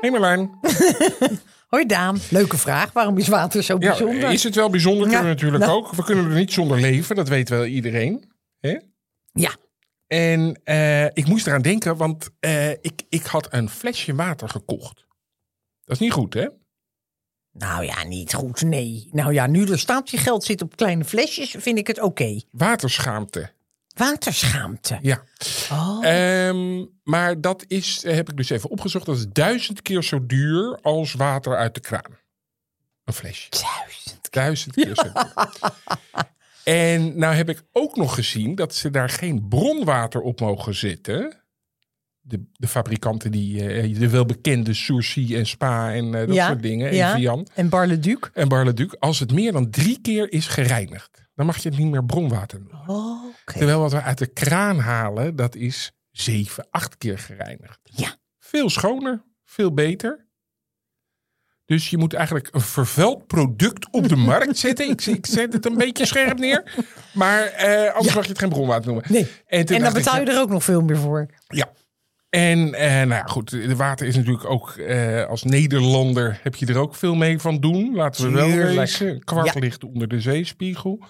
Hey Marlijn. Hoi Daan, leuke vraag. Waarom is water zo bijzonder? Ja, is het wel bijzonder? Kunnen we natuurlijk nou. ook. We kunnen er niet zonder leven, dat weet wel iedereen. Hè? Ja. En uh, ik moest eraan denken, want uh, ik, ik had een flesje water gekocht. Dat is niet goed, hè? Nou ja, niet goed, nee. Nou ja, nu er stapje geld zit op kleine flesjes, vind ik het oké. Okay. Waterschaamte. Waterschaamte. Ja. Oh. Um, maar dat is, heb ik dus even opgezocht, dat is duizend keer zo duur als water uit de kraan. Een flesje. Duizend. Duizend keer zo duur. En nou heb ik ook nog gezien dat ze daar geen bronwater op mogen zetten. De, de fabrikanten die, uh, de welbekende Sourcy en Spa en uh, dat ja, soort dingen. Ja. En Vian. En Barleduc. En Barleduc. Als het meer dan drie keer is gereinigd, dan mag je het niet meer bronwater noemen. Oh, okay. Terwijl wat we uit de kraan halen, dat is zeven, acht keer gereinigd. Ja. Veel schoner, veel beter. Dus je moet eigenlijk een vervuild product op de markt zetten. Ik, ik zet het een beetje scherp neer. Maar eh, anders Ja. mag je het geen bronwater noemen. Nee. En, dan betaal je er ook nog veel meer voor. Ja. En eh, nou ja, goed, de water is natuurlijk ook eh, als Nederlander heb je er ook veel mee van doen. Laten we wel Tuurlijk. wezen. Een kwart Ja. ligt onder de zeespiegel.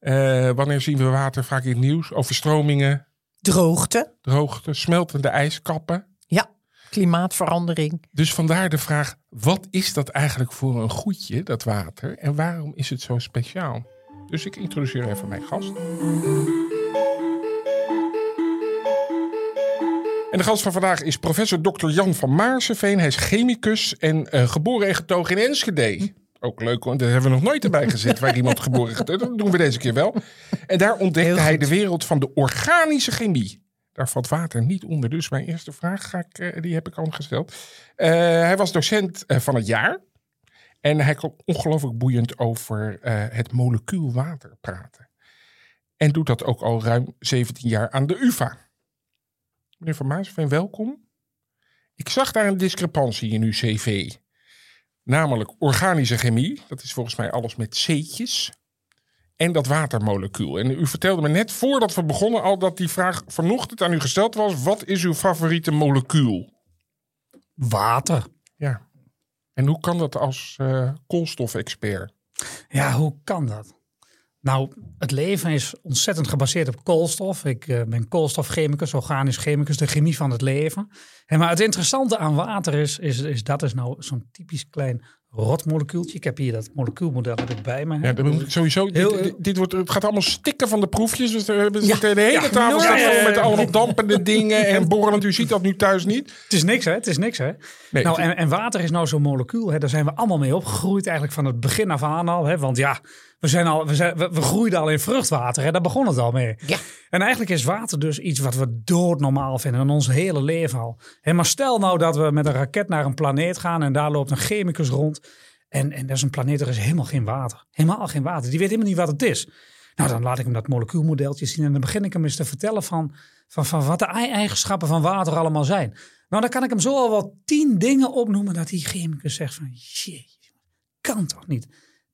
Eh, wanneer zien we water vaak in het nieuws? Overstromingen, Droogte. droogte, smeltende ijskappen. Ja. Klimaatverandering. Dus vandaar de vraag, wat is dat eigenlijk voor een goedje, dat water? En waarom is het zo speciaal? Dus ik introduceer even mijn gast. En de gast van vandaag is professor Dr. Jan van Maarseveen. Hij is chemicus en eh, geboren en getogen in Enschede. Ook leuk, want daar hebben we nog nooit erbij gezet waar iemand geboren en getogen Dat doen we deze keer wel. En daar ontdekte hij de wereld van de organische chemie. Daar valt water niet onder. Dus mijn eerste vraag ga ik, eh, die heb ik al gesteld. Eh, hij was docent eh, van het jaar. En hij kon ongelooflijk boeiend over het molecuul water praten. En doet dat ook al ruim 17 jaar aan de UvA. Meneer Van Maasveen, welkom. Ik zag daar een discrepantie in uw cv. Namelijk organische chemie. Dat is volgens mij alles met C'tjes. En dat watermolecuul. En u vertelde me net voordat we begonnen al dat die vraag vanochtend aan u gesteld was. Wat is uw favoriete molecuul? Water. Ja. En hoe kan dat als eh, koolstofexpert? Ja, hoe kan dat? Nou, het leven is ontzettend gebaseerd op koolstof. Ik eh, ben koolstofchemicus, organisch chemicus, de chemie van het leven. En maar het interessante aan water is, is, is dat is nou zo'n typisch klein rotmolecuultje. Ik heb hier dat molecuulmodel heb ik bij me. Ja, dan moet ik sowieso. Heel- dit, dit, dit wordt, het gaat allemaal stikken van de proefjes. Dus we hebben Ja. de hele Ja, tafel staat ja, met allemaal dampende dingen en borrelend. U ziet dat nu thuis niet. Het is niks, hè? Het is niks, hè? Nee, nou, en, en water is nou zo'n molecuul. Hè? Daar zijn we allemaal mee opgegroeid, eigenlijk van het begin af aan al. Hè? Want ja, we, zijn al, we, zijn, we, we groeiden al in vruchtwater. Hè? Daar begon het al mee. Ja. En eigenlijk is water dus iets wat we doodnormaal vinden in ons hele leven al. Hè, maar stel nou dat we met een raket naar een planeet gaan en daar loopt een chemicus rond. En, en dat is een planeet, er is helemaal geen water. Helemaal geen water. Die weet helemaal niet wat het is. Nou, dan laat ik hem dat molecuulmodeltje zien en dan begin ik hem eens te vertellen van, van, van wat de ei- eigenschappen van water allemaal zijn. Nou, dan kan ik hem zo al wel tien dingen opnoemen dat die chemicus zegt van, jeetje, kan toch niet?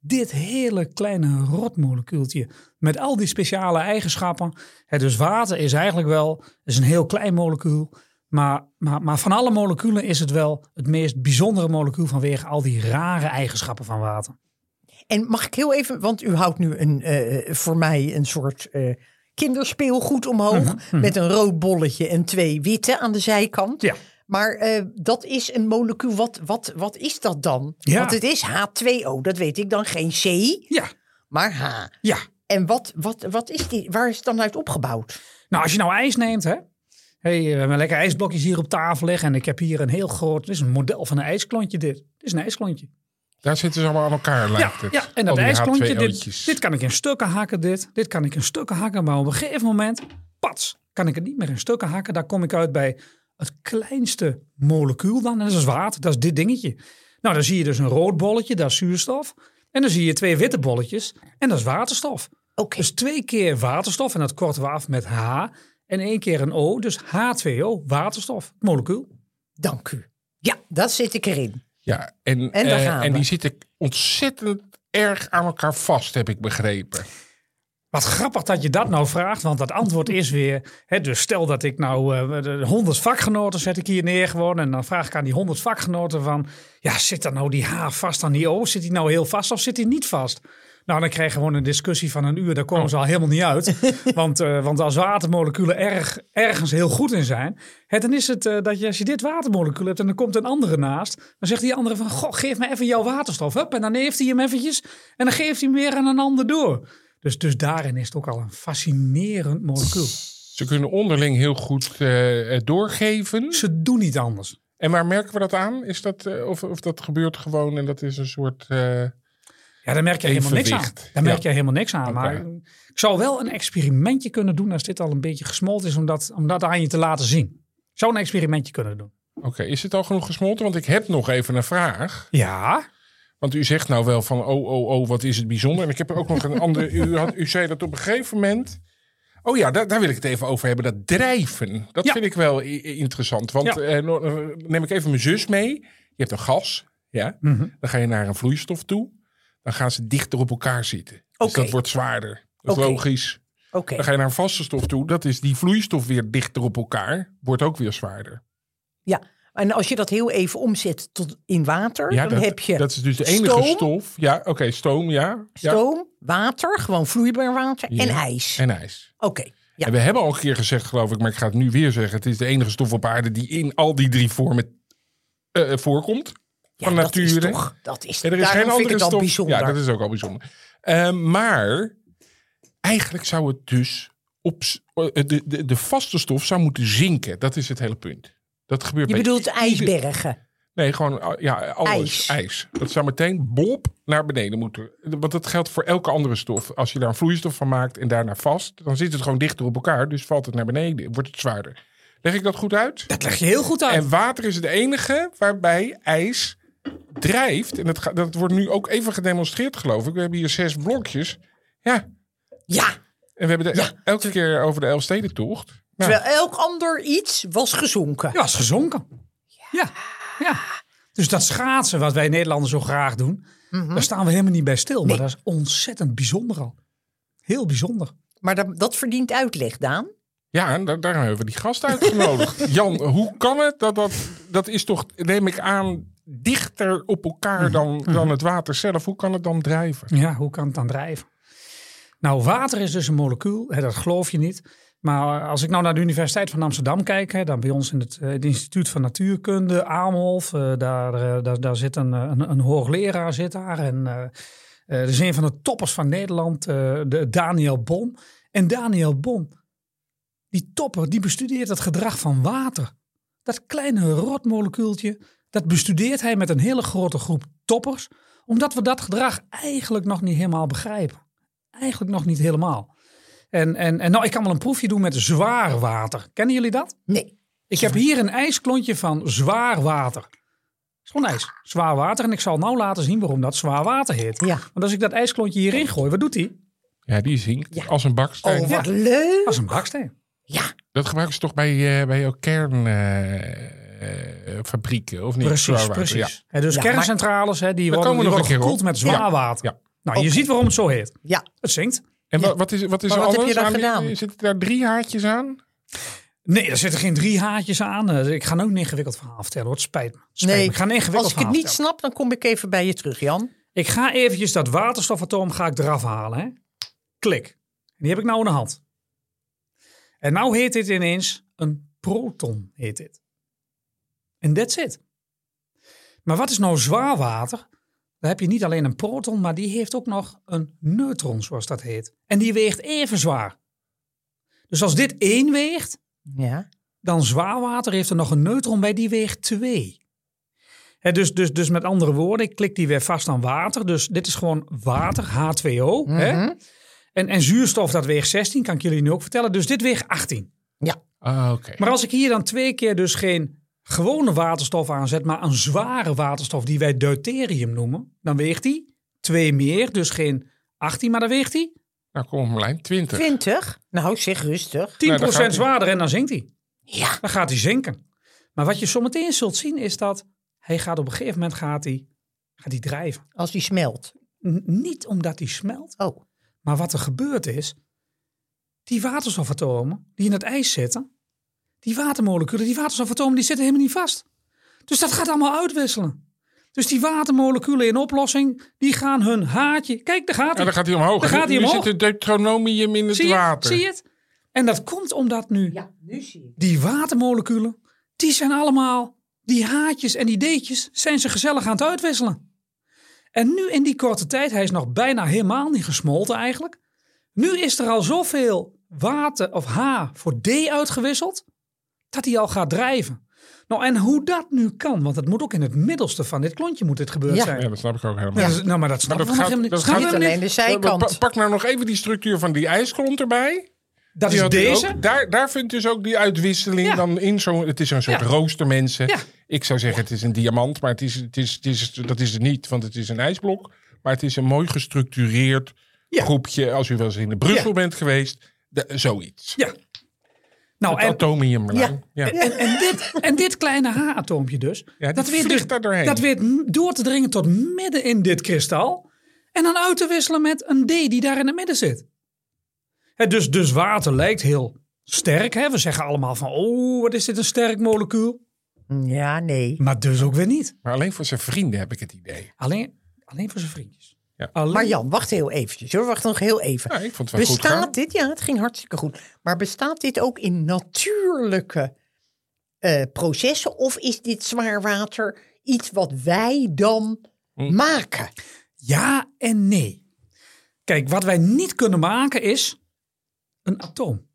Dit hele kleine rotmolecuultje met al die speciale eigenschappen. Hè, dus water is eigenlijk wel is een heel klein molecuul. Maar, maar, maar van alle moleculen is het wel het meest bijzondere molecuul vanwege al die rare eigenschappen van water. En mag ik heel even, want u houdt nu een, eh, voor mij een soort eh, kinderspeelgoed omhoog. Met een rood bolletje en twee witte aan de zijkant. Ja. Maar eh, dat is een molecuul. Wat, wat, wat is dat dan? Ja. Want het is H2O, dat weet ik dan. Geen C, Ja, maar H. ja. En wat, wat, wat is die? Waar is het dan uit opgebouwd? Nou, als je nou ijs neemt, hè. Hey, we hebben lekker ijsblokjes hier op tafel liggen. En ik heb hier een heel groot, dit is een model van een ijsklontje dit. Dit is een ijsklontje. Daar zitten ze allemaal aan elkaar, Ja, lijkt het. ja, en dat ijsklontje, dit, H2O'tjes. dit kan ik in stukken hakken, dit. Dit kan ik in stukken hakken, maar op een gegeven moment, pats, kan ik het niet meer in stukken hakken. Daar kom ik uit bij het kleinste molecuul dan, en dat is water. Dat is dit dingetje. Nou, dan zie je dus een rood bolletje, dat is zuurstof. En dan zie je twee witte bolletjes, en dat is waterstof. Oké, Dus twee keer waterstof, en dat korten we af met H. En één keer een O, dus H2O, waterstof, het molecuul. dank u. Ja, dat zit ik erin. Ja, en, En daar eh, gaan en we. die zitten ontzettend erg aan elkaar vast, heb ik begrepen. Wat grappig dat je dat nou vraagt, want dat antwoord is weer. Hè, dus stel dat ik nou eh, de 100 vakgenoten zet ik hier neer gewoon. En dan vraag ik aan die 100 vakgenoten van. Ja, zit dan nou die H vast aan die O? Zit die nou heel vast of zit die niet vast? Nou, dan krijg je gewoon een discussie van een uur. Daar komen ze al helemaal niet uit. want, eh, want als watermoleculen erg, ergens heel goed in zijn. Hè, dan is het eh, dat je als je dit watermolecuul hebt en er komt een andere naast. Dan zegt die andere van, goh, geef me even jouw waterstof. Hup, en dan heeft hij hem eventjes. En dan geeft hij hem weer aan een ander door. Dus, dus daarin is het ook al een fascinerend molecuul. Ze kunnen onderling heel goed eh, eh, doorgeven. Ze doen niet anders. En waar merken we dat aan? Is dat, eh, of, of dat gebeurt gewoon en dat is een soort... Ja, daar merk je helemaal niks aan. Daar merk Ja. je helemaal niks aan. Maar ik zou wel een experimentje kunnen doen als dit al een beetje gesmolten is, om dat, om dat aan je te laten zien. Ik zou een experimentje kunnen doen. Oké, is het al genoeg gesmolten? Want ik heb nog even een vraag. Ja, Want u zegt nou wel van, oh, oh, oh, wat is het bijzonder. En ik heb er ook nog een andere... U, had, u zei dat op een gegeven moment... Oh ja, daar, daar wil ik het even over hebben. Dat drijven. Dat Ja. vind ik wel interessant. Want Ja. eh, eh, neem ik even mijn zus mee. Je hebt een gas. Ja. Mhm. Dan ga je naar een vloeistof toe. Dan gaan ze dichter op elkaar zitten. Dus dat wordt zwaarder. Dat is logisch. Oké, Dan ga je naar een vaste stof toe. Dat is die vloeistof weer dichter op elkaar. Wordt ook weer zwaarder. ja. En als je dat heel even omzet tot in water, Ja, dan dat, heb je dat is dus de enige stoom, stof. Ja, oké, stoom, ja. ja. stoom, water, gewoon vloeibaar water en ijs. En ijs. Oké, ja. En we hebben al een keer gezegd, geloof ik, maar ik ga het nu weer zeggen. Het is de enige stof op aarde die in al die drie vormen eh, voorkomt. Ja, van dat nature. is toch, dat is, En er is geen andere stof. bijzonder. Ja, dat is ook al bijzonder. Eh, maar eigenlijk zou het dus op eh, de, de, de vaste stof zou moeten zinken. Dat is het hele punt. Dat gebeurt je bij bedoelt ieder- ijsbergen. Nee, gewoon ah, ja, alles. Ijs. Ijs. Dat zou meteen blop naar beneden moeten. Want dat geldt voor elke andere stof. Als je daar een vloeistof van maakt en daarna vast, dan zit het gewoon dichter op elkaar. Dus valt het naar beneden, wordt het zwaarder. Leg ik dat goed uit? dat leg je heel goed uit. En water is het enige waarbij ijs drijft. En dat, dat wordt nu ook even gedemonstreerd, geloof ik. We hebben hier zes blokjes. Ja, Ja, en we hebben de, elke keer over de Elfstedentocht. Terwijl elk ander iets was gezonken. Ja, is gezonken. Ja. ja. Dus dat schaatsen wat wij Nederlanders zo graag doen, Mhm. daar staan we helemaal niet bij stil. Maar dat is ontzettend bijzonder al. Heel bijzonder. Maar dat, dat verdient uitleg, Daan. Ja, en daar, daar hebben we die gast uitgenodigd. Jan, hoe kan het dat dat... Dat is toch, neem ik aan, dichter op elkaar dan, dan het water zelf. Hoe kan het dan drijven? Ja, hoe kan het dan drijven? Nou, water is dus een molecuul, hè, dat geloof je niet. Maar als ik nou naar de Universiteit van Amsterdam kijk, hè, dan bij ons in het, eh, Instituut van Natuurkunde, Amelhof, eh, daar, eh, daar, daar zit een, een, hoogleraar zit daar. En dat is een van de toppers van Nederland, de Daniel Bon. En Daniel Bon, die topper, die bestudeert het gedrag van water. Dat kleine rotmolecuultje, dat bestudeert hij met een hele grote groep toppers, omdat we dat gedrag eigenlijk nog niet helemaal begrijpen. Eigenlijk nog niet helemaal. En, en, en nou, ik kan wel een proefje doen met zwaar water. Kennen jullie dat? Nee. Ik heb hier een ijsklontje van zwaar water. Het is gewoon ijs. Zwaar water. En ik zal nou laten zien waarom dat zwaar water heet. Ja. Want als ik dat ijsklontje hierin gooi, wat doet hij? Ja, die zinkt Ja. als een baksteen. Oh, wat Ja. leuk. Als een baksteen. Ja, Dat gebruiken ze toch bij, eh, bij jouw kernfabrieken, of niet? Precies, Zwaar water, precies. Hè, dus Ja, kerncentrales, hè, die worden, komen die nog gekoeld op. met zwaar Ja. water. Ja. Nou, je Oké. ziet waarom het zo heet. ja. Het zinkt. En Ja. wat is, wat is Maar er wat heb je daar gedaan? Zitten daar drie haartjes aan? Nee, er zitten geen drie haartjes aan. Eh, Ik ga nou een ingewikkeld verhaal vertellen. hoor. Het spijt me. Spijt Nee, me. Ik ga een ingewikkeld als ik het niet vertellen. snap, dan kom ik even bij je terug, Jan. Ik ga eventjes dat waterstofatoom ga ik eraf halen. Hè? Klik. Die heb ik nou in de hand. En nou heet dit ineens een proton. Heet dit. En that's it. Maar wat is nou zwaar water? Dan heb je niet alleen een proton, maar die heeft ook nog een neutron, zoals dat heet. En die weegt even zwaar. Dus als dit één weegt, Ja. dan zwaar water heeft er nog een neutron bij, die weegt 2. Hè, dus, dus, dus met andere woorden, ik klik die weer vast aan water. Dus dit is gewoon water, H2O. hè? En, en zuurstof, dat weegt 16, kan ik jullie nu ook vertellen. Dus dit weegt 18. Ah, oké. Maar als ik hier dan twee keer dus geen gewone waterstof aanzet, maar een zware waterstof die wij deuterium noemen, dan weegt die twee meer, dus geen 18, maar dan weegt die 10% Nou, kom op Marlijn. 20. 20? Nou, zeg rustig. Nou, dan gaat hij. zwaarder en dan zinkt hij. Ja. Dan gaat hij zinken. Maar wat je zometeen zult zien is dat hij gaat op een gegeven moment gaat hij, gaat hij drijven. Als die smelt. N- niet omdat hij smelt, Oh. maar wat er gebeurd is, die waterstofatomen die in het ijs zitten, die watermoleculen, die waterstofatomen, die zitten helemaal niet vast. Dus dat gaat allemaal uitwisselen. Dus die watermoleculen in oplossing, die gaan hun haartje. Kijk, daar gaat Ja, hij. dan gaat hij omhoog. Dan gaat hij omhoog. zit het deuteronomium in het zie, je, water. zie je het? En dat komt omdat nu Ja, nu zie die watermoleculen, die zijn allemaal, die haartjes en die deetjes, zijn ze gezellig aan het uitwisselen. En nu in die korte tijd, hij is nog bijna helemaal niet gesmolten eigenlijk. Nu is er al zoveel water of H voor D uitgewisseld, dat hij al gaat drijven. Nou, en hoe dat nu kan, want het moet ook in het middelste van dit klontje moet dit gebeurd Ja. zijn. Ja, dat snap ik ook helemaal. Ja, dus- nou, maar dat snap Maar ik dat gaat- helemaal niet. dat gaat Niet alleen de zijkant. Pa- Pak nou nog even die structuur van die ijsklont erbij. Dat Die is deze. ook. Daar, daar vindt dus ook die uitwisseling Ja. dan in zo'n... Het is een soort Ja. rooster, mensen. Ja. Ik zou zeggen, het is een diamant, maar het is, het is, het is, dat is het niet. Want het is een ijsblok. Maar het is een mooi gestructureerd Ja. groepje. Als u wel eens in de Brussel Ja. bent geweest. De, zoiets. Ja. Nou, Het en, atomium. Ja. En, en, dit, en dit kleine H-atoompje dus. Ja, dat dus- daar doorheen. Dat weet door te dringen tot midden in dit kristal. En dan uit te wisselen met een D die daar in het midden zit. Dus, dus water lijkt heel sterk. Hè? We zeggen allemaal van, oh, wat is dit een sterk molecuul. Ja, nee. Maar dus ook weer niet. Maar alleen voor zijn vrienden heb ik het idee. Alleen, alleen voor zijn vriendjes. Ja. Alleen, Maar Jan, wacht heel eventjes hoor. Wacht nog heel even. Ja, ik vond het wel goed gaan. Bestaat dit, ja, het ging hartstikke goed. Maar bestaat dit ook in natuurlijke eh, processen? Of is dit zwaarwater iets wat wij dan Hm. maken? Ja en nee. Kijk, wat wij niet kunnen maken is een atoom.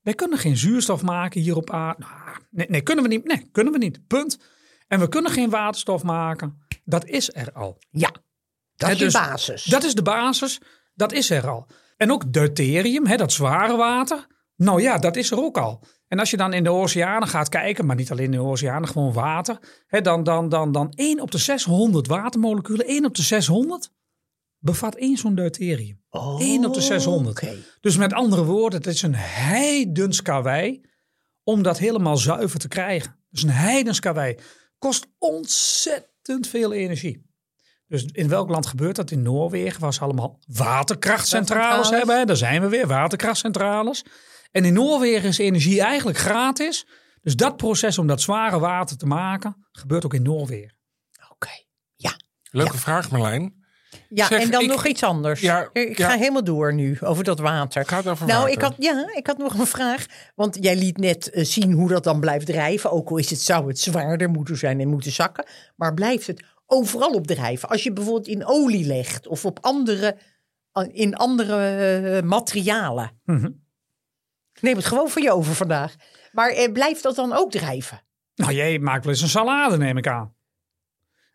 Wij kunnen geen zuurstof maken hier op aarde. Nou, nee, nee, kunnen we niet. Nee, kunnen we niet. Punt. En we kunnen geen waterstof maken. Dat is er al. Ja, dat is je dus basis. Dat is de basis. Dat is er al. En ook deuterium, hè, dat zware water. Nou ja, dat is er ook al. En als je dan in de oceanen gaat kijken, maar niet alleen in de oceanen, gewoon water. Hè, dan, dan, dan, dan 1 op de 600 watermoleculen, 1 op de 600, bevat één zo'n deuterium. 1 op de 600. Oh, Oké. Dus met andere woorden, het is een heidens karwei om dat helemaal zuiver te krijgen. Dus een heidens karwei. Kost ontzettend veel energie. Dus in welk land gebeurt dat? In Noorwegen was allemaal waterkrachtcentrales hebben. hè. Daar zijn we weer, waterkrachtcentrales. En in Noorwegen is energie eigenlijk gratis. Dus dat proces om dat zware water te maken, gebeurt ook in Noorwegen. Oké. Ja. Leuke vraag, Marlijn. Ja, Zeg, en dan ik- nog iets anders. Ja, ik ja. ga helemaal door nu over dat water. Gaat over nou, water. ik had, ja, ik had nog een vraag. Want jij liet net eh, zien hoe dat dan blijft drijven. Ook al is het, zou het zwaarder moeten zijn en moeten zakken. Maar blijft het overal op drijven. Als je bijvoorbeeld in olie legt of op andere, in andere eh, materialen. Ik neem het gewoon voor je over vandaag. Maar eh, blijft dat dan ook drijven? Nou, jij maakt wel eens een salade, neem ik aan.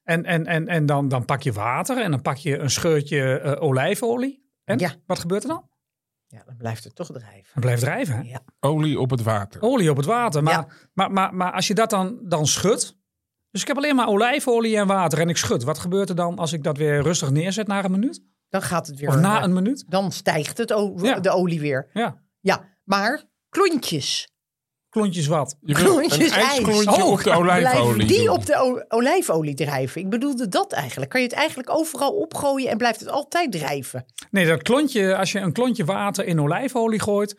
En, en, en, en dan, dan pak je water en dan pak je een scheutje eh, olijfolie. En Ja. wat gebeurt er dan? Ja, dan blijft het toch drijven. Het blijft drijven. Hè? Ja. Olie op het water. Olie op het water. Maar, Ja. maar, maar, maar als je dat dan, dan schudt. Dus ik heb alleen maar olijfolie en water en ik schud. Wat gebeurt er dan als ik dat weer rustig neerzet na een minuut? Dan gaat het weer. Of na eh, een minuut? Dan stijgt het Ja. de olie weer. Ja. Ja, maar klontjes. Klontjes wat? Je Klontjes een ijs. op de Oh, olijfolie die doen. op de olijfolie drijven? Ik bedoelde dat eigenlijk. Kan je het eigenlijk overal opgooien en blijft het altijd drijven? Nee, dat klontje, als je een klontje water in olijfolie gooit,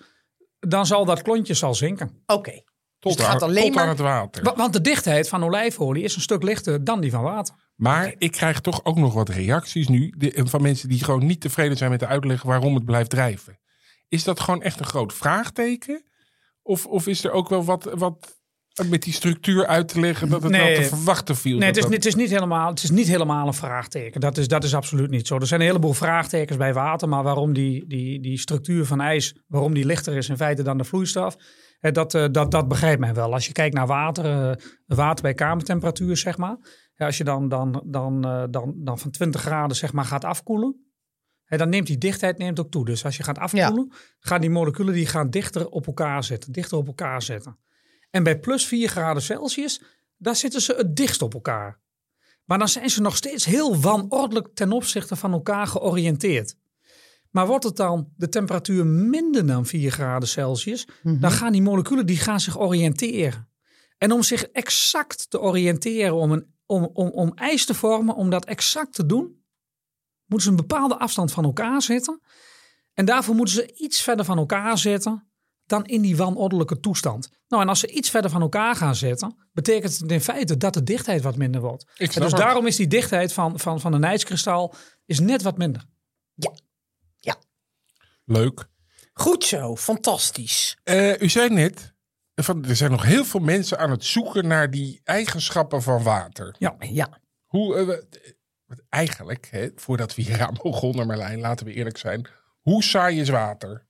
dan zal dat klontje zal zinken. Oké. Tot, het gaat alleen tot maar- aan het water. Wa- Want de dichtheid van olijfolie is een stuk lichter dan die van water. Maar ik krijg toch ook nog wat reacties nu de- van mensen die gewoon niet tevreden zijn met de uitleg waarom het blijft drijven. Is dat gewoon echt een groot vraagteken? Of, of is er ook wel wat, wat met die structuur uit te leggen dat het Nee. wel te verwachten viel? Nee, het is, dat- het, is niet helemaal, het is niet helemaal een vraagteken. Dat is, dat is absoluut niet zo. Er zijn een heleboel vraagtekens bij water. Maar waarom die, die, die structuur van ijs, waarom die lichter is in feite dan de vloeistof. Hè, Dat, eh, dat, dat begrijpt men wel. Als je kijkt naar water, eh, water bij kamertemperatuur, zeg maar. Als je dan, dan, dan, eh, dan, dan van 20 graden zeg maar gaat afkoelen. Hè, dan neemt die dichtheid neemt ook toe. Dus als je gaat afkoelen, gaan die moleculen die gaan dichter op elkaar zitten. Dichter op elkaar zitten. En bij plus 4 graden Celsius, daar zitten ze het dichtst op elkaar. Maar dan zijn ze nog steeds heel wanordelijk ten opzichte van elkaar georiënteerd. Maar wordt het dan de temperatuur minder dan 4 graden Celsius, dan gaan die moleculen die gaan zich oriënteren. En om zich exact te oriënteren, om, een, om, om, om ijs te vormen, om dat exact te doen, moeten ze een bepaalde afstand van elkaar zitten. En daarvoor moeten ze iets verder van elkaar zitten dan in die wanordelijke toestand. Nou, en als ze iets verder van elkaar gaan zitten, betekent het in feite dat de dichtheid wat minder wordt. En dus het. daarom is die dichtheid van, van, van een ijskristal is net wat minder. Leuk. Goed zo, fantastisch. Eh, u zei net, van, er zijn nog heel veel mensen aan het zoeken naar die eigenschappen van water. Ja, Ja, Hoe, eh, we- eigenlijk, hè, voordat we hier aan begonnen, Marlijn, laten we eerlijk zijn. Hoe saai is water?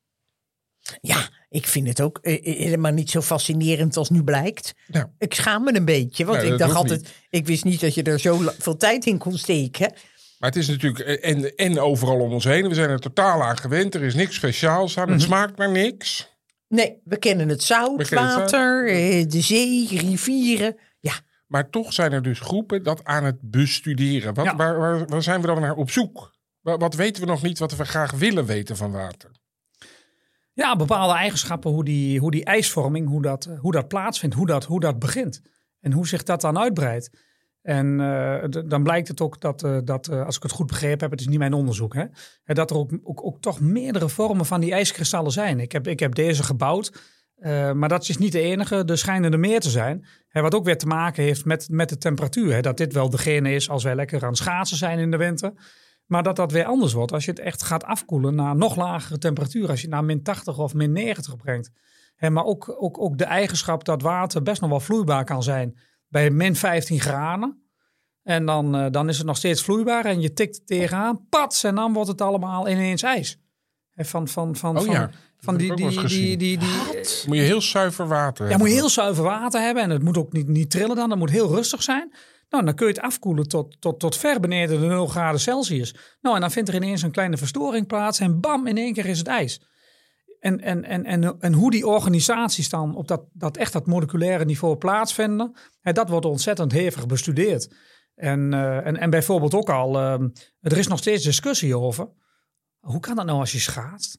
ja ik vind het ook eh, eh, helemaal niet zo fascinerend als nu blijkt. Ja. Ik schaam me een beetje, want Nee, ik dat dacht hoeft altijd, ik wist niet dat je er zo la- veel tijd in kon steken. Maar het is natuurlijk eh, en, en overal om ons heen. We zijn er totaal aan gewend. Er is niks speciaals aan. Het smaakt naar niks. Nee, we kennen het zout, kennen het water, eh, de zee, rivieren. Ja, Maar toch zijn er dus groepen dat aan het bestuderen. Wat, Ja. waar, waar, waar zijn we dan naar op zoek? Wat, wat weten we nog niet wat we graag willen weten van water? Ja, bepaalde eigenschappen, hoe die, hoe die ijsvorming, hoe dat, hoe dat plaatsvindt, hoe dat, hoe dat begint. En hoe zich dat dan uitbreidt. En eh, dan blijkt het ook dat, eh, dat eh, als ik het goed begrepen heb, het is niet mijn onderzoek, hè, dat er ook, ook, toch meerdere vormen van die ijskristallen zijn. Ik heb, ik heb deze gebouwd, maar dat is niet de enige. Er schijnen er meer te zijn. Hè, wat ook weer te maken heeft met, met de temperatuur. Hè, dat dit wel degene is als wij lekker aan schaatsen zijn in de winter. Maar dat dat weer anders wordt als je het echt gaat afkoelen naar nog lagere temperatuur. Als je het naar min 80 of min 90 brengt. Hè, maar ook, ook, ook de eigenschap dat water best nog wel vloeibaar kan zijn bij min 15 graden. En dan, eh, dan is het nog steeds vloeibaar en je tikt er tegenaan, pats, en dan wordt het allemaal ineens ijs. Hè, van, van, van, Oh van, ja, van die, die, die, die, die, Moet je heel zuiver water ja, hebben. moet je heel zuiver water hebben en het moet ook niet, niet trillen dan. Dat moet heel rustig zijn. Nou, dan kun je het afkoelen tot, tot, tot ver beneden de 0 graden Celsius. Nou, en dan vindt er ineens een kleine verstoring plaats en bam, in één keer is het ijs. En, en, en, en, en hoe die organisaties dan op dat, dat echt dat moleculaire niveau plaatsvinden, hè, dat wordt ontzettend hevig bestudeerd. En, eh, en, en bijvoorbeeld ook al, ehm, er is nog steeds discussie over. Hoe kan dat nou als je schaatst?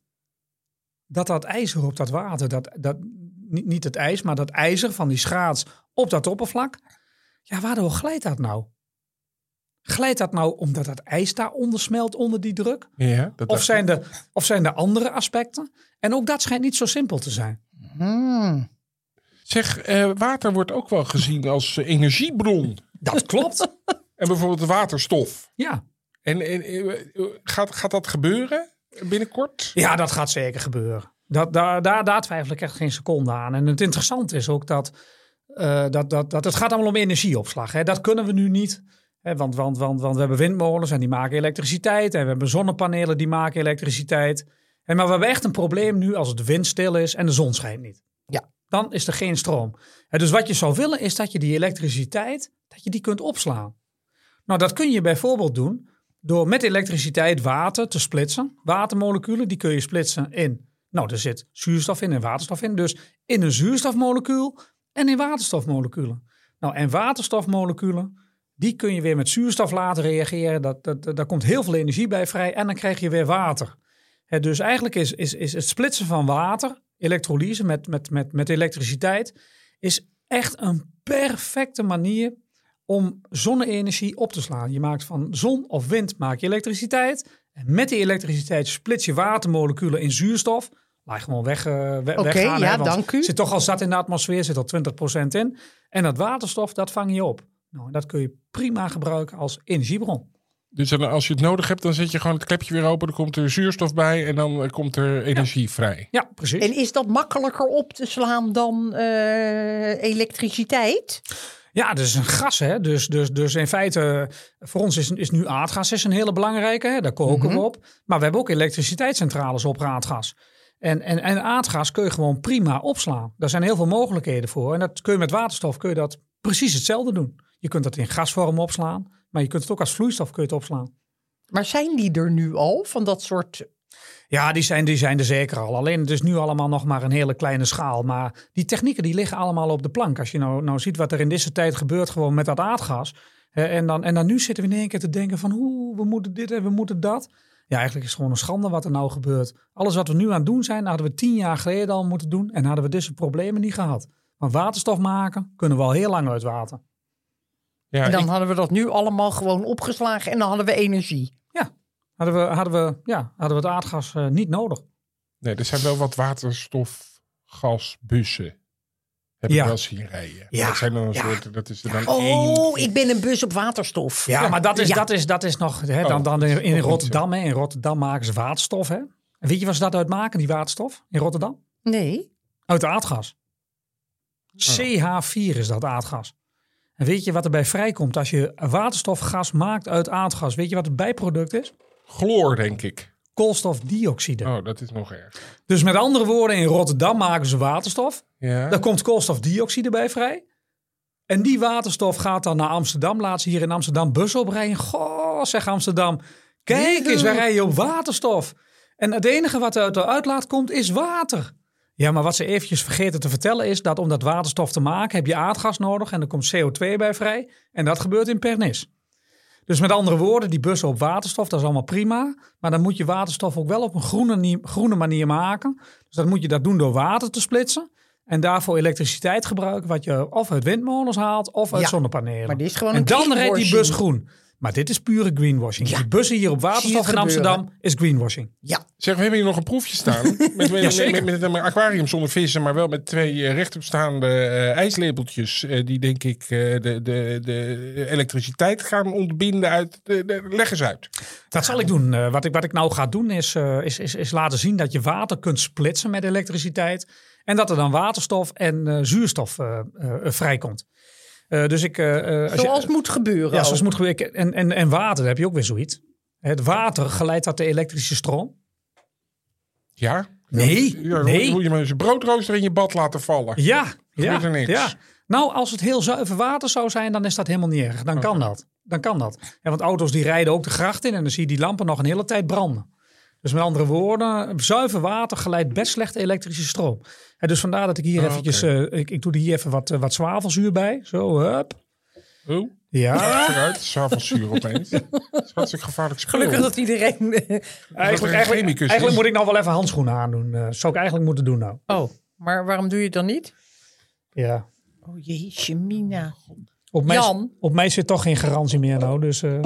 Dat dat ijzer op dat water, dat, dat, niet, niet het ijs, maar dat ijzer van die schaats op dat oppervlak. Ja, waardoor glijdt dat nou? Glijdt dat nou omdat dat ijs daaronder smelt onder die druk? Ja, dat Of zijn, er, of zijn er andere aspecten? En ook dat schijnt niet zo simpel te zijn. Hmm. Zeg, eh, water wordt ook wel gezien als energiebron. Dat klopt. En bijvoorbeeld waterstof. Ja. En, en eh, gaat, gaat dat gebeuren binnenkort? ja, dat gaat zeker gebeuren. Dat, daar, daar, daar twijfel ik echt geen seconde aan. En het interessante is ook dat, eh, dat, dat, dat het gaat allemaal om energieopslag. Hè. Dat kunnen we nu niet. Hè, want, want, want, want we hebben windmolens en die maken elektriciteit. En we hebben zonnepanelen die maken elektriciteit. En, maar we hebben echt een probleem nu als het windstil is en de zon schijnt niet. Ja. Dan is er geen stroom. Dus wat je zou willen is dat je die elektriciteit je die kunt opslaan. Nou, dat kun je bijvoorbeeld doen door met elektriciteit water te splitsen. Watermoleculen, die kun je splitsen in. Nou, er zit zuurstof in en waterstof in. Dus in een zuurstofmolecuul en in waterstofmoleculen. Nou, en waterstofmoleculen, die kun je weer met zuurstof laten reageren. Dat, dat, daar komt heel veel energie bij vrij en dan krijg je weer water. Dus eigenlijk is, is, is het splitsen van water, elektrolyse met, met, met, met elektriciteit, is echt een perfecte manier om zonne-energie op te slaan. Je maakt van zon of wind maak je elektriciteit. En met die elektriciteit splits je watermoleculen in zuurstof. Laat je gewoon weg, eh, we- weggaan. ja, hè, want dank u. Zit toch al zat in de atmosfeer, zit al 20% in. En dat waterstof, dat vang je op. Nou, en dat kun je prima gebruiken als energiebron. Dus als je het nodig hebt, dan zet je gewoon het klepje weer open. Dan komt er zuurstof bij en dan eh, komt er energie vrij. Ja, precies. En is dat makkelijker op te slaan dan eh, elektriciteit? Ja, dat is een gas, hè. Dus, dus, dus in feite, voor ons is, is nu aardgas is een hele belangrijke. Hè? Daar koken we op. Maar we hebben ook elektriciteitscentrales op aardgas. En, en, en aardgas kun je gewoon prima opslaan. Daar zijn heel veel mogelijkheden voor. En dat kun je met waterstof kun je dat precies hetzelfde doen. Je kunt het in gasvorm opslaan. Maar je kunt het ook als vloeistof kun je het opslaan. Maar zijn die er nu al, van dat soort... Ja, die zijn, die zijn er zeker al. Alleen het is nu allemaal nog maar een hele kleine schaal. Maar die technieken die liggen allemaal op de plank. Als je nou, nou ziet wat er in deze tijd gebeurt gewoon met dat aardgas. hè, en, dan, en dan nu zitten we in één keer te denken van hoe we moeten dit en we moeten dat. Ja, eigenlijk is het gewoon een schande wat er nou gebeurt. Alles wat we nu aan het doen zijn, hadden we tien jaar geleden al moeten doen. En hadden we deze problemen niet gehad. Maar waterstof maken kunnen we al heel lang uit water. Ja, en dan ik- hadden we dat nu allemaal gewoon opgeslagen en dan hadden we energie. Hadden we, hadden we, ja, hadden we het aardgas eh, niet nodig. nee, er zijn wel wat waterstofgasbussen. Heb Ja. ik wel zien rijden. Ja, Dat zijn dan een ja. soort, dat is er dan Oh, één. ik ben een bus op waterstof. Ja, maar dat is, Ja. dat is, dat is nog. Hè, Oh, dan, dan in, Rotterdam. Hè, in Rotterdam maken ze waterstof. Hè. En weet je waar ze dat uit maken, die waterstof? In Rotterdam? Nee. Uit aardgas. CH4 is dat aardgas. En weet je wat erbij vrijkomt als je waterstofgas maakt uit aardgas? Weet je wat het bijproduct is? Chloor, denk ik. Koolstofdioxide. Oh, dat is nog erg. Dus met andere woorden, in Rotterdam maken ze waterstof. Ja. Daar komt koolstofdioxide bij vrij. En die waterstof gaat dan naar Amsterdam. Laat ze hier in Amsterdam bussen oprijden. Goh, zeg Amsterdam. Kijk eens, wij rijden op waterstof. En het enige wat er uit de uitlaat komt is water. Ja, maar wat ze eventjes vergeten te vertellen is dat om dat waterstof te maken heb je aardgas nodig en er komt CO2 bij vrij. En dat gebeurt in Pernis. Dus met andere woorden, die bussen op waterstof, dat is allemaal prima. Maar dan moet je waterstof ook wel op een groene, groene manier maken. Dus dan moet je dat doen door water te splitsen. En daarvoor elektriciteit gebruiken, wat je of uit windmolens haalt of uit Ja, zonnepanelen. maar dit is gewoon en dan rijdt die bus groen. Maar dit is pure greenwashing. Ja. Die bussen hier op waterstof in. Amsterdam is greenwashing. Ja. Zeg, we hebben hier nog een proefje staan. Met, met, met, Jazeker. met, met een aquarium zonder vissen, maar wel met twee eh, rechtopstaande eh, ijslepeltjes. eh, die denk ik eh, de, de, de elektriciteit gaan ontbinden uit. De, de, leg eens uit. Dat zal ik doen. Eh, wat, ik, wat ik nou ga doen is, eh, is, is, is laten zien dat je water kunt splitsen met elektriciteit. En dat er dan waterstof en eh, zuurstof vrijkomt. Eh, dus ik. eh, eh, je- Zoals moet gebeuren. Ja, zoals ook. moet gebeuren. En, en, en water, daar heb je ook weer zoiets. Het water geleidt dat de elektrische stroom. Ja? Nee, Ja, dan nee. moet je maar eens een broodrooster in je bad laten vallen. Ja, ja, Gebeurt er niks. ja. Nou, als het heel zuiver water zou zijn, dan is dat helemaal niet erg. Dan kan dat. Dan kan dat. Ja, want auto's die rijden ook de gracht in en dan zie je die lampen nog een hele tijd branden. Dus met andere woorden, zuiver water geleidt best slecht elektrische stroom. En dus vandaar dat ik hier Oh, eventjes, eh, ik, ik doe er hier even wat, eh, wat zwavelzuur bij. Zo, hup. Oh, Ja. Zwavelzuur opeens. Dat is hartstikke gevaarlijk spul. Gelukkig dat iedereen... Eigenlijk, een eigenlijk, is. eigenlijk moet ik nou wel even handschoenen aandoen. Eh zou ik eigenlijk moeten doen nou. Oh, maar waarom doe je het dan niet? Ja. Oh jeetje, Mina. Op mij, Jan? op mij zit toch geen garantie meer nou. Dus, eh,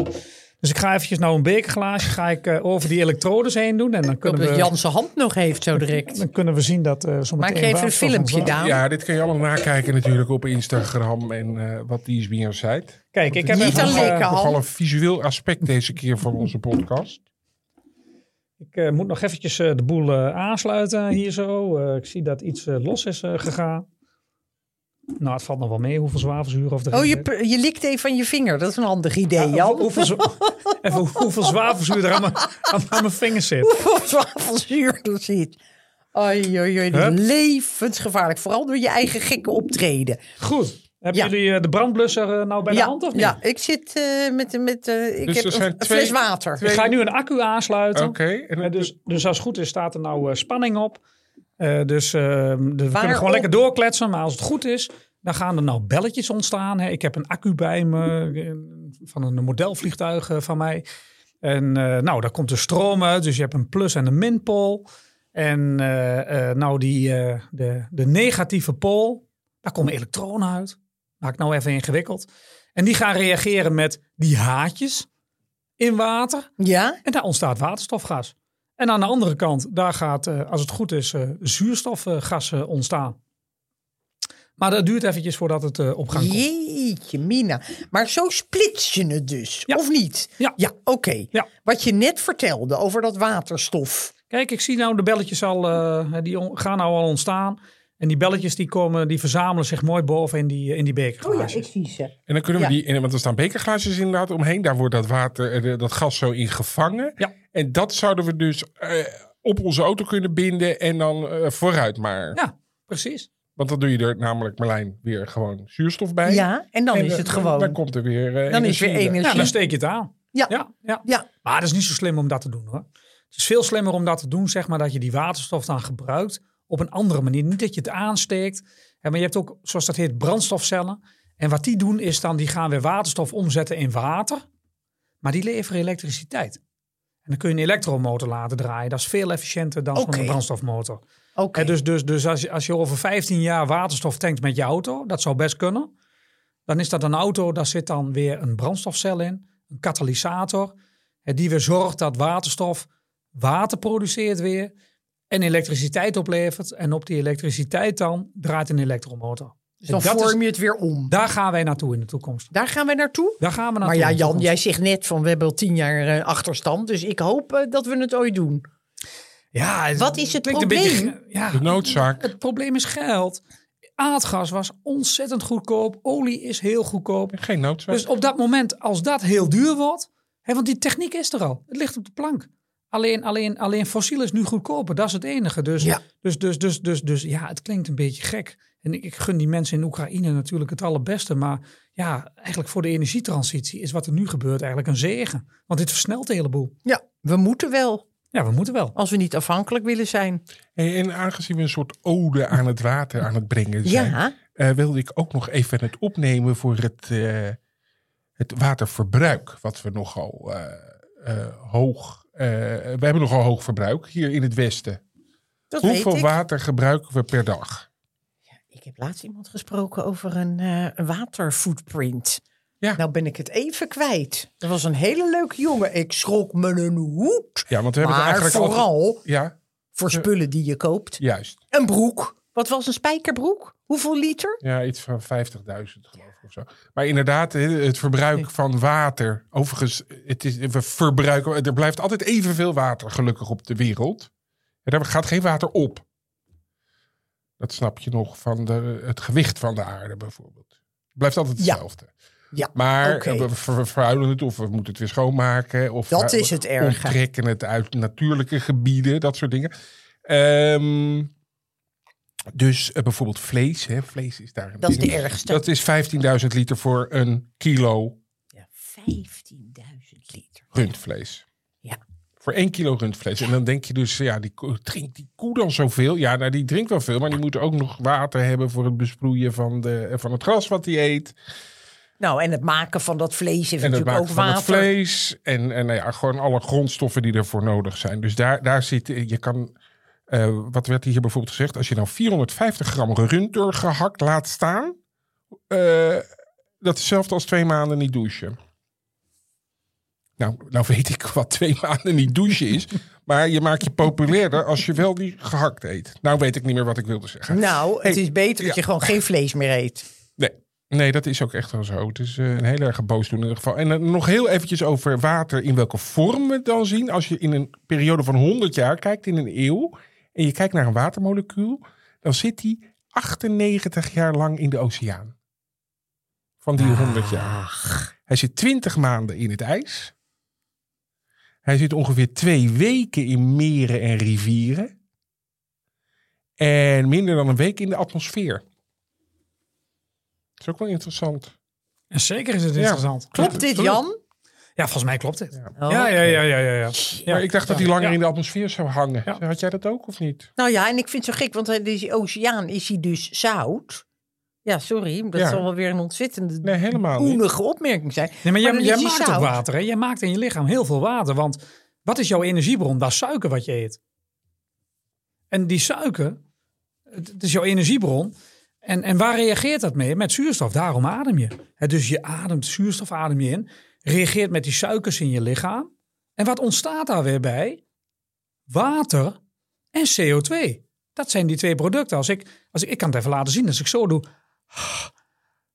dus ik ga eventjes nou een bekerglaasje ga ik, eh, over die elektrodes heen doen. En dan Ik hoop kunnen, dat we, Jan zijn hand nog heeft zo direct. dan kunnen we zien dat eh zometeen... Maak je even een filmpje. Daan. Ja, dit kun je allemaal nakijken natuurlijk op Instagram en eh, wat die is weer site. Kijk, ik heb Niet even, lekker. Nogal een visueel aspect deze keer van onze podcast. Ik eh, moet nog eventjes eh, de boel eh, aansluiten hier zo. Eh, ik zie dat iets los is eh, gegaan. Nou, het valt nog wel mee hoeveel zwavelzuur of er Oh, je, je likt even van je vinger. Dat is een handig idee, Jan. Hoeveel, even hoeveel zwavelzuur er aan mijn, aan, mijn vingers zit. Hoeveel zwavelzuur er zit. Oei, oei, oei. Dat is Hup. levensgevaarlijk. Vooral door je eigen gekke optreden. Goed. Hebben Ja. jullie eh, de brandblusser eh, nou bij de hand of niet? ja, ik zit eh, met, met eh, ik Dus heb er een, twee- fles water. twee- Ik ga nu een accu aansluiten. Oké. dus, dus als het goed is, staat er nou spanning op. Eh, dus eh, de- we kunnen gewoon lekker doorkletsen. Maar als het goed is, dan gaan er nou belletjes ontstaan. Hè. Ik heb een accu bij me eh, van een modelvliegtuig eh, van mij. En eh, nou, daar komt de stroom uit. Dus je hebt een plus- en een minpool. En nou, die, de, de negatieve pool, daar komen elektronen uit. Maak nou even ingewikkeld. En die gaan reageren met die haatjes in water. Ja? En daar ontstaat waterstofgas. En aan de andere kant, daar gaat, eh, als het goed is, eh, zuurstofgas eh, ontstaan. Maar dat duurt eventjes voordat het op gang komt. Jeetje, Mina. Maar zo splits je het dus, Ja. of niet? Ja. Ja, oké. Ja. Wat je net vertelde over dat waterstof. Kijk, ik zie nou de belletjes al, die gaan nou al ontstaan. En die belletjes die komen, die verzamelen zich mooi boven in die, in die Oh bekerglaasjes. zie ze. En dan kunnen we Ja. die, want er staan bekerglaasjes inderdaad omheen. Daar wordt dat water, eh, dat gas zo in gevangen. Ja. En dat zouden we dus eh, op onze auto kunnen binden en dan eh, vooruit maar. Ja, precies. Want dan doe je er namelijk, Marlijn, weer gewoon zuurstof bij. Ja, en dan En, is eh, het dan- gewoon. Dan komt er weer eh, Dan is weer energie. Ja, dan steek je het aan. Ja. Ja, ja. Ja. Maar het is niet zo slim om dat te doen hoor. Het is veel slimmer om dat te doen, zeg maar, dat je die waterstof dan gebruikt op een andere manier. Niet dat je het aansteekt, hè, maar je hebt ook, zoals dat heet, brandstofcellen. En wat die doen is dan, die gaan weer waterstof omzetten in water, maar die leveren elektriciteit. En dan kun je een elektromotor laten draaien. Dat is veel efficiënter dan zo'n brandstofmotor. Oké. Dus dus, dus als, je, als je over 15 jaar waterstof tankt met je auto, dat zou best kunnen. Dan is dat een auto, daar zit dan weer een brandstofcel in, een katalysator. die weer zorgt dat waterstof water produceert weer en elektriciteit oplevert. En op die elektriciteit dan draait een elektromotor. dus dan vorm je het weer om. Daar gaan wij naartoe in de toekomst. Daar gaan we naartoe. Daar gaan we naartoe. Maar ja, Jan, jij zegt net van we hebben al tien jaar eh, achterstand. Dus ik hoop eh, dat we het ooit doen. Ja, het Wat is het beetje probleem? ja, De noodzaak. Het probleem is geld. Aardgas was ontzettend goedkoop. Olie is heel goedkoop. Geen noodzaak. Dus op dat moment, als dat heel duur wordt, hè, want die techniek is er al. Het ligt op de plank. Alleen, alleen, alleen fossiel is nu goedkoper. Dat is het enige. Dus, Ja. dus, dus, dus, dus, dus ja, het klinkt een beetje gek. En ik, ik gun die mensen in Oekraïne natuurlijk het allerbeste. Maar ja, eigenlijk voor de energietransitie is wat er nu gebeurt eigenlijk een zegen. Want dit versnelt de hele boel. Ja, we moeten wel. Ja, we moeten wel. Als we niet afhankelijk willen zijn. En, en aangezien we een soort ode aan het water aan het brengen zijn, Ja, eh, wilde ik ook nog even het opnemen voor het, eh, het waterverbruik. Wat we nogal eh, eh, hoog. Eh, we hebben nogal hoog verbruik hier in het Westen. dat Hoeveel water gebruiken we per dag? Ik heb laatst iemand gesproken over een eh, een waterfootprint. Ja. Nou ben ik het even kwijt. Dat was een hele leuke jongen. Ik schrok me een hoed. Ja, want we hebben het eigenlijk al. vooral Ja, voor spullen die je koopt. juist. Een broek. Wat was een spijkerbroek? Hoeveel liter? Ja, iets van 50.000 geloof ik of zo. Maar inderdaad, het verbruik van water. Overigens, het is, we verbruiken, er blijft altijd evenveel water gelukkig op de wereld. En er gaat geen water op. Dat snap je nog van de, het gewicht van de aarde bijvoorbeeld. Het blijft altijd hetzelfde. Ja, Maar oké. we ver- vervuilen het of we moeten het weer schoonmaken. Of Dat we is het erge. onttrekken het uit natuurlijke gebieden, dat soort dingen. Ehm, dus eh, bijvoorbeeld vlees. Hè, vlees is daar een Dat is de ergste. Dat is 15.000 liter voor een kilo Ja, 15.000 liter. rundvlees. Ja. Voor één kilo rundvlees. En dan denk je dus, ja, die, koe- drinkt die koe dan zoveel? Ja, nou, die drinkt wel veel, maar die moet ook nog water hebben voor het besproeien van, de, van het gras wat die eet. Nou, en het maken van dat vlees heeft En het natuurlijk maken ook van water. het vlees. En, en nou ja, gewoon alle grondstoffen die ervoor nodig zijn. Dus daar, daar zit, je kan, eh, wat werd hier bijvoorbeeld gezegd? Als je nou 450 gram rund gehakt laat staan. eh, dat is hetzelfde als twee maanden niet douchen. Nou, nou weet ik wat twee maanden niet douchen is. Maar je maakt je populairder als je wel die gehakt eet. Nou weet ik niet meer wat ik wilde zeggen. Nou, het Hey, is beter dat ja. je gewoon geen vlees meer eet. Nee. Nee, dat is ook echt wel zo. Het is eh, een heel erg ieder geval. En dan nog heel eventjes over water, in welke vorm we het dan zien. Als je in een periode van 100 jaar kijkt, in een eeuw, en je kijkt naar een watermolecuul, dan zit die 98 jaar lang in de oceaan. Van die 100 jaar. Hij zit 20 maanden in het ijs. Hij zit ongeveer twee weken in meren en rivieren. En minder dan een week in de atmosfeer. Dat is ook wel interessant. En zeker is het Ja. interessant. klopt dit, Jan? Ja, volgens mij klopt dit. Oh, Ja, ja, ja, ja, ja. ja. ja. maar ik dacht dat hij Ja. langer Ja. in de atmosfeer zou hangen. Ja. Had jij dat ook of niet? Nou ja, en ik vind het zo gek, want deze oceaan is hij dus zout. Ja, sorry, dat Ja. zal wel weer een ontzettende Nee, helemaal niet. oenige opmerking zijn. Nee, maar jij, is jij die maakt ook water. Hè? Jij maakt in je lichaam heel veel water. Want wat is jouw energiebron? Dat is suiker wat je eet. En die suiker, het het is jouw energiebron. En, en waar reageert dat mee? Met zuurstof. Daarom adem je. Dus je ademt zuurstof, adem je in. Reageert met die suikers in je lichaam. En wat ontstaat daar weer bij? Water en CO2. Dat zijn die twee producten. Als ik, als ik, ik kan het even laten zien. Als ik zo doe.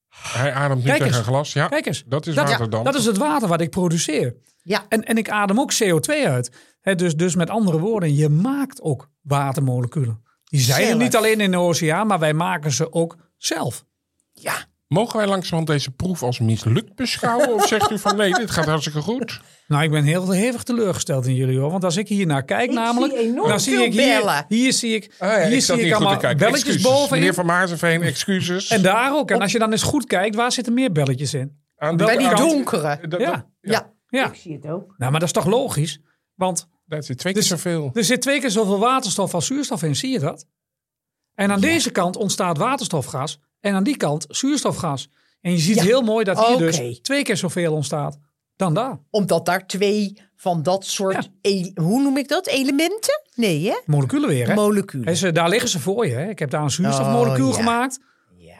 Hij ademt niet tegen eens. glas. Ja, Kijk eens. dat is Dat- water dan. Dat is het water wat ik produceer. Ja, En, en ik adem ook CO2 uit. Hè, dus, dus met andere woorden, je maakt ook watermoleculen. Die zijn er niet alleen in de oceaan, maar wij maken ze ook zelf. ja. Mogen wij langzamerhand deze proef als mislukt beschouwen? Of zegt u van nee, dit gaat hartstikke goed? Nou, ik ben heel hevig teleurgesteld in jullie hoor. Want als ik hier naar kijk, Ik namelijk. zie dan zie ik hier, bellen. hier zie ik, Ah, ja, hier ik zie ik allemaal belletjes Excuses, bovenin. Meneer Van Maarseveen, excuses. En daar ook. En als je dan eens goed kijkt, waar zitten meer belletjes in? Aan Bij die donkere. Ja. Ja, Ja. ik zie het ook. Nou, maar dat is toch logisch? Want Daar zit twee keer Dus- zoveel. er zit twee keer zoveel waterstof als zuurstof in. Zie je dat? En aan deze kant ontstaat waterstofgas. En aan die kant zuurstofgas. En je ziet Ja. heel mooi dat hier dus twee keer zoveel ontstaat dan daar. Omdat daar twee van dat soort, e- hoe noem ik dat, elementen? Nee hè? Moleculen weer, hè? Moleculen. Ze- daar liggen ze voor je. Hè? Ik heb daar een zuurstofmolecuul Oh, ja. gemaakt. Ja.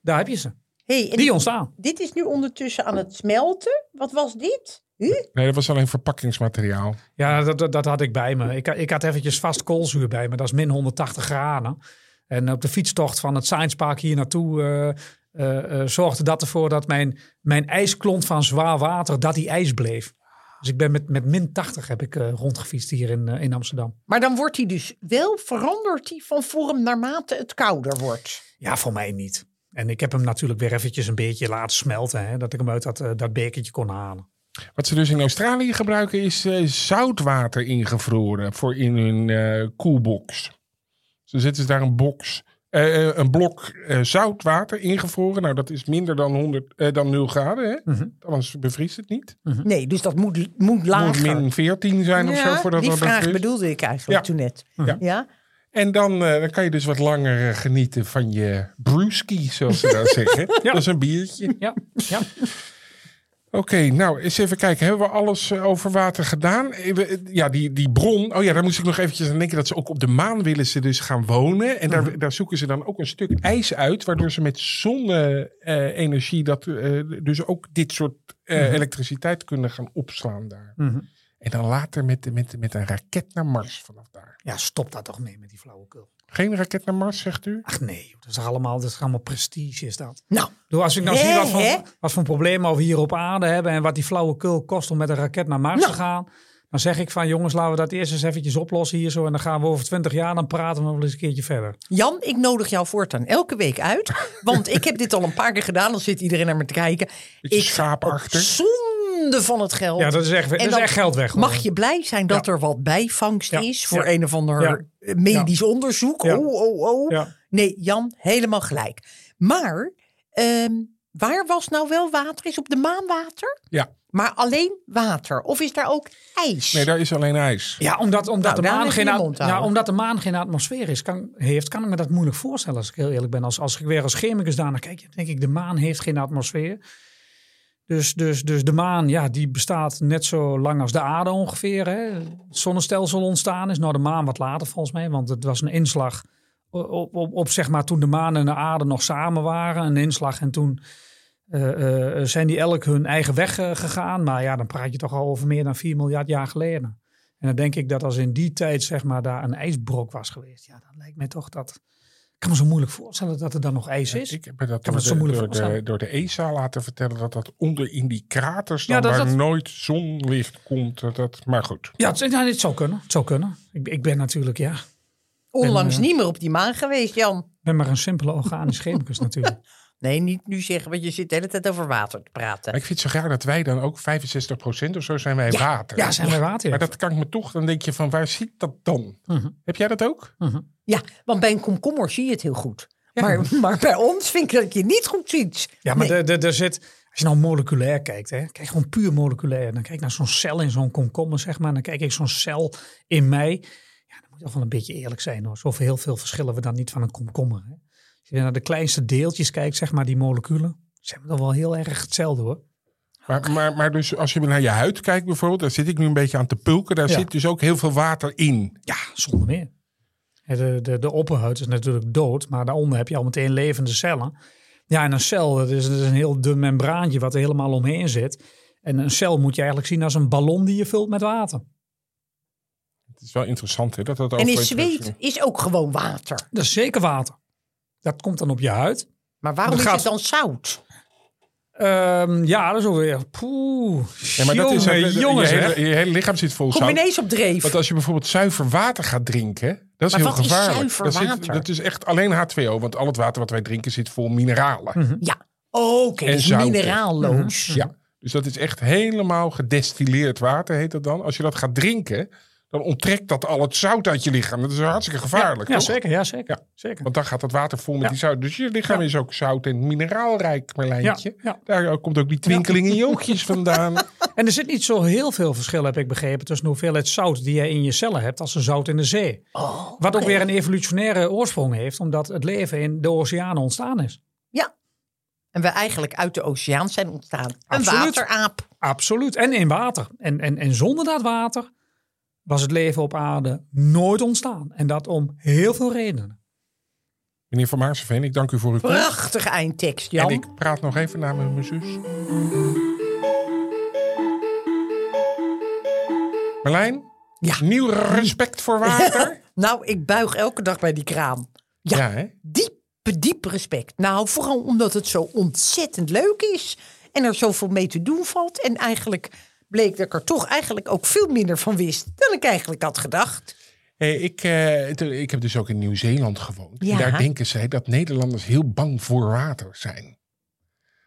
Daar heb je ze. Hey, Die ontstaan. dit is nu ondertussen aan het smelten. Wat was dit? Huh? Nee, dat was alleen verpakkingsmateriaal. Ja, dat, dat, dat had ik bij me. Ik, ik had eventjes vast koolzuur bij me. Dat is min 180 graden. En op de fietstocht van het Science Park hier naartoe eh, eh, eh, zorgde dat ervoor dat mijn, mijn ijsklont van zwaar water, dat die ijs bleef. Dus ik ben met, met min 80 heb ik eh, rondgefietst hier in, in Amsterdam. Maar dan wordt hij dus wel, verandert hij van vorm naarmate het kouder wordt. Ja, voor mij niet. En ik heb hem natuurlijk weer eventjes een beetje laten smelten. Hè, dat ik hem uit dat, dat bekertje kon halen. Wat ze dus in Australië gebruiken is eh, zoutwater ingevroren voor in hun eh koelbox. Ze zetten ze daar een box, eh, eh, een blok eh, zoutwater ingevroren. Nou, dat is minder dan, 100, eh, dan 0 graden. Hè? Mhm. Anders bevriest het niet. Nee, dus dat moet, moet lager. moet min 14 zijn of zo ja, voordat die dat vraag bevriest. bedoelde ik eigenlijk Ja. toen net. Ja. Ja? En dan, eh, dan kan je dus wat langer genieten van je brewski, zoals ze dat zeggen. Dat is een biertje. Ja, ja. Oké, nou eens even kijken. Hebben we alles eh, over water gedaan? Eh, eh, Ja, die, die bron. Oh ja, daar moest ik nog eventjes aan denken dat ze ook op de maan willen ze dus gaan wonen. En daar, daar zoeken ze dan ook een stuk ijs uit, waardoor ze met zonne-energie dat dus ook dit soort eh, elektriciteit kunnen gaan opslaan daar. Mhm. En dan later met, met, met een raket naar Mars vanaf daar. ja, stop daar toch mee met die flauwekul. Geen raket naar Mars, zegt u? Ach nee, dat is allemaal, dat is allemaal prestige is dat. Nou, Door als ik nou zie wat hè? voor, wat voor problemen we hier op aarde hebben en wat die flauwekul kost om met een raket naar Mars Nou. te gaan. Dan zeg ik van jongens, laten we dat eerst eens eventjes oplossen hier zo. En dan gaan we over twintig jaar, dan praten we wel eens een keertje verder. Jan, ik nodig jou voortaan elke week uit. Want ik heb dit al een paar keer gedaan. Dan zit iedereen naar me te kijken. Beetje Ik ga schaapachtig. op van het geld. Ja, dat is echt, dat En is echt geld weg. Mag je blij zijn dat er wat bijvangst Ja. is voor Ja. een of ander Ja. medisch onderzoek? Ja. Oh, oh, oh. Ja. Nee, Jan, helemaal gelijk. Maar ehm, waar was nou wel water? Is op de maan water? Ja. Maar alleen water? Of is daar ook ijs? Nee, daar is alleen ijs. Ja, omdat, omdat, Nou, de maan geen, ja, houden. omdat de maan geen atmosfeer is, kan, heeft, kan ik me dat moeilijk voorstellen als ik heel eerlijk ben. Als, als ik weer als chemicus daar naar kijk, dan denk ik, de maan heeft geen atmosfeer. Dus, dus, dus de maan, ja, die bestaat net zo lang als de aarde ongeveer. Hè. Het zonnestelsel ontstaan is. Nou, de maan wat later volgens mij, want het was een inslag op, op, op, zeg maar toen de maan en de aarde nog samen waren. Een inslag en toen eh, eh, zijn die elk hun eigen weg eh, gegaan. Maar ja, dan praat je toch al over meer dan 4 miljard jaar geleden. En dan denk ik dat als in die tijd zeg maar daar een ijsbrok was geweest. Ja, dan lijkt mij toch dat... Ik kan me zo moeilijk voorstellen dat er dan nog ijs is. Ik heb me dat Kan door me zo de, moeilijk door, de, voorstellen. door de ESA laten vertellen dat dat onder in die kraters dan Ja, dat waar dat- nooit zonlicht komt. Dat, dat, maar goed. Ja, het, zou kunnen. Het zou kunnen. Ik, ik ben natuurlijk, ja, Onlangs eh, niet meer op die maan geweest, Jan. ben maar een simpele organisch chemicus natuurlijk. Nee, niet nu zeggen, want je zit de hele tijd over water te praten. Maar ik vind het zo graag dat wij dan ook 65% of zo zijn wij water. Ja, zijn wij water. Maar dat kan ik me toch, dan denk je van waar zit dat dan? Mhm. Heb jij dat ook? Ja, want bij een komkommer zie je het heel goed. Maar, maar bij ons vind ik dat je niet goed ziet. Ja, maar Nee. er- er- er zit, als je nou moleculair kijkt, hè, kijk gewoon puur moleculair. Dan kijk ik naar zo'n cel in zo'n komkommer, zeg maar. Dan kijk ik zo'n cel in mij. Ja, dan moet je toch wel een beetje eerlijk zijn hoor. Zoveel heel veel verschillen we dan niet van een komkommer. Hè. Als je naar de kleinste deeltjes kijkt, zeg maar, die moleculen. Zijn we dan wel heel erg hetzelfde hoor. Maar, maar, maar dus als je naar je huid kijkt bijvoorbeeld, daar zit ik nu een beetje aan te pulken. Daar Ja. zit dus ook heel veel water in. Ja, zonder meer. De, de, de opperhuid is natuurlijk dood, maar daaronder heb je al meteen levende cellen. Ja, en een cel, dat is, dat is een heel dun membraantje wat er helemaal omheen zit. En een cel moet je eigenlijk zien als een ballon die je vult met water. Het is wel interessant hè, dat dat En is zweet is ook gewoon water. Dat is zeker water. Dat komt dan op je huid. Maar waarom Dat is gaat- het dan zout? Ehm, ja, dat is ook weer. Poeh. Ja, maar dat is jongen, je, jongens, hele, hè? je hele lichaam zit vol Kom zout. ineens op dreef. Want als je bijvoorbeeld zuiver water gaat drinken, dat is Maar heel wat is gevaarlijk. zuiver dat, zit- water? dat is echt alleen H2O, want al het water wat wij drinken zit vol mineralen. Hm. Ja, Oké, dus mineraalloos. Ja, dus dat is echt helemaal gedestilleerd water, heet dat dan. Als je dat gaat drinken, dan onttrekt dat al het zout uit je lichaam. Dat is hartstikke gevaarlijk, Ja, zeker. Ja, zeker. Ja. zeker. Want dan gaat dat water vol met Ja. die zout. Dus je lichaam Ja. is ook zout en mineraalrijk, Marlijntje. Ja, ja. Daar komt ook die twinkeling in je oogjes vandaan. En er zit niet zo heel veel verschil, heb ik begrepen, tussen de hoeveelheid zout die je in je cellen hebt als de zout in de zee. Oh, Wat ook weer een evolutionaire oorsprong heeft, omdat het leven in de oceanen ontstaan is. Ja. En we eigenlijk uit de oceaan zijn ontstaan. Een Absoluut. wateraap. Absoluut. En in water. En, en, en zonder dat water was het leven op aarde nooit ontstaan. En dat om heel veel redenen. Meneer Van Maarseveen, ik dank u voor uw komst. Prachtige eindtekst, Jan. En ik praat nog even naar mijn zus. Marlijn, Ja. nieuw respect voor water? Nou, ik buig elke dag bij die kraan. Ja, ja, hè? diepe, diep respect. Nou, vooral omdat het zo ontzettend leuk is. En er zoveel mee te doen valt. En eigenlijk bleek dat ik er toch eigenlijk ook veel minder van wist dan ik eigenlijk had gedacht. Hey, ik, eh, ik heb dus ook in Nieuw-Zeeland gewoond. En daar denken zij dat Nederlanders heel bang voor water zijn.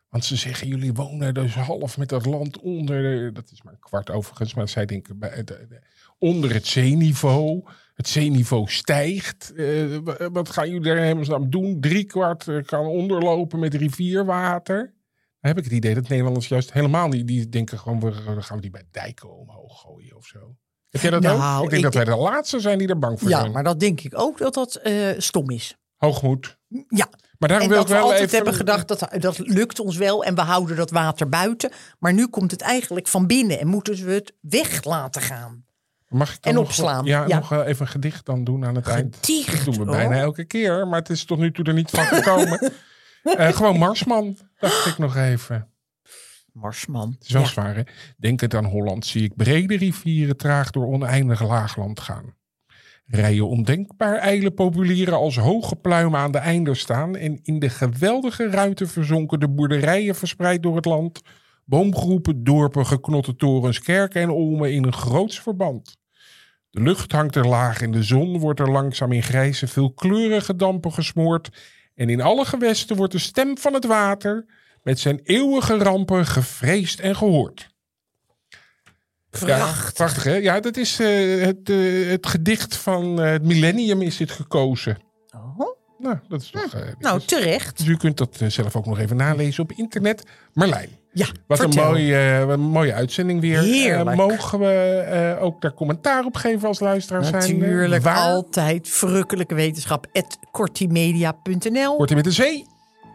Want ze zeggen, jullie wonen dus half met dat land onder, de- dat is maar een kwart overigens, maar zij denken bij, de- de- onder het zeeniveau. Het zeeniveau stijgt. Eh, wa- wat gaan jullie daar helemaal doen? Drie kwart eh, kan onderlopen met rivierwater. Dan heb ik het idee dat Nederlanders juist helemaal niet, die denken gewoon, we, dan gaan we die bij dijken omhoog gooien of zo. Heb jij dat Nou, ook? Ik denk ik dat wij de laatste zijn die er bang voor Ja, zijn. maar dat denk ik ook dat dat eh, stom is. Hoogmoed. Ja, Maar daarom en wil dat ik we wel altijd even... hebben gedacht dat dat lukt ons wel en we houden dat water buiten. Maar nu komt het eigenlijk van binnen en moeten we het weg laten gaan. Mag ik dan en nog- opslaan. Ja, Ja. nog wel even een gedicht dan doen aan het eind. Dat doen we bijna elke keer, maar het is tot nu toe er niet van gekomen. Eh, gewoon Marsman, dacht ik nog even. Marsman. Het is wel Ja. zwaar, hè? Denkend aan Holland zie ik brede rivieren traag door oneindig laagland gaan. Rijen ondenkbaar ijle populieren als hoge pluimen aan de einder staan en in de geweldige ruimte verzonken de boerderijen verspreid door het land. Boomgroepen, dorpen, geknotte torens, kerken en olmen in een groots verband. De lucht hangt er laag en de zon wordt er langzaam in grijze, veelkleurige dampen gesmoord. En in alle gewesten wordt de stem van het water met zijn eeuwige rampen gevreesd en gehoord. Prachtig. Ja, prachtig hè? Ja, dat is eh, het, eh, het gedicht van eh, het millennium is dit gekozen. Oh, Nou, dat is toch... eh, nou, dus, terecht. dus u kunt dat zelf ook nog even nalezen op internet. Marlijn, Ja, wat een mooie, eh, mooie uitzending weer. Heerlijk. Eh, mogen we eh, ook daar commentaar op geven als luisteraar zijn? Natuurlijk, altijd verrukkelijke wetenschap. kortimedia.nl Wordt hij met een C?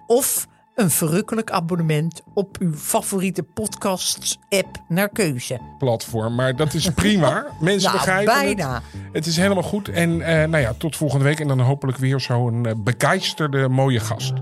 of een verrukkelijk abonnement op uw favoriete podcast-app naar keuze. platform. Maar dat is prima. Mensen Nou, begrijpen bijna. het. Het is helemaal goed. En nou ja, tot volgende week. En dan hopelijk weer zo'n begeisterde mooie gast.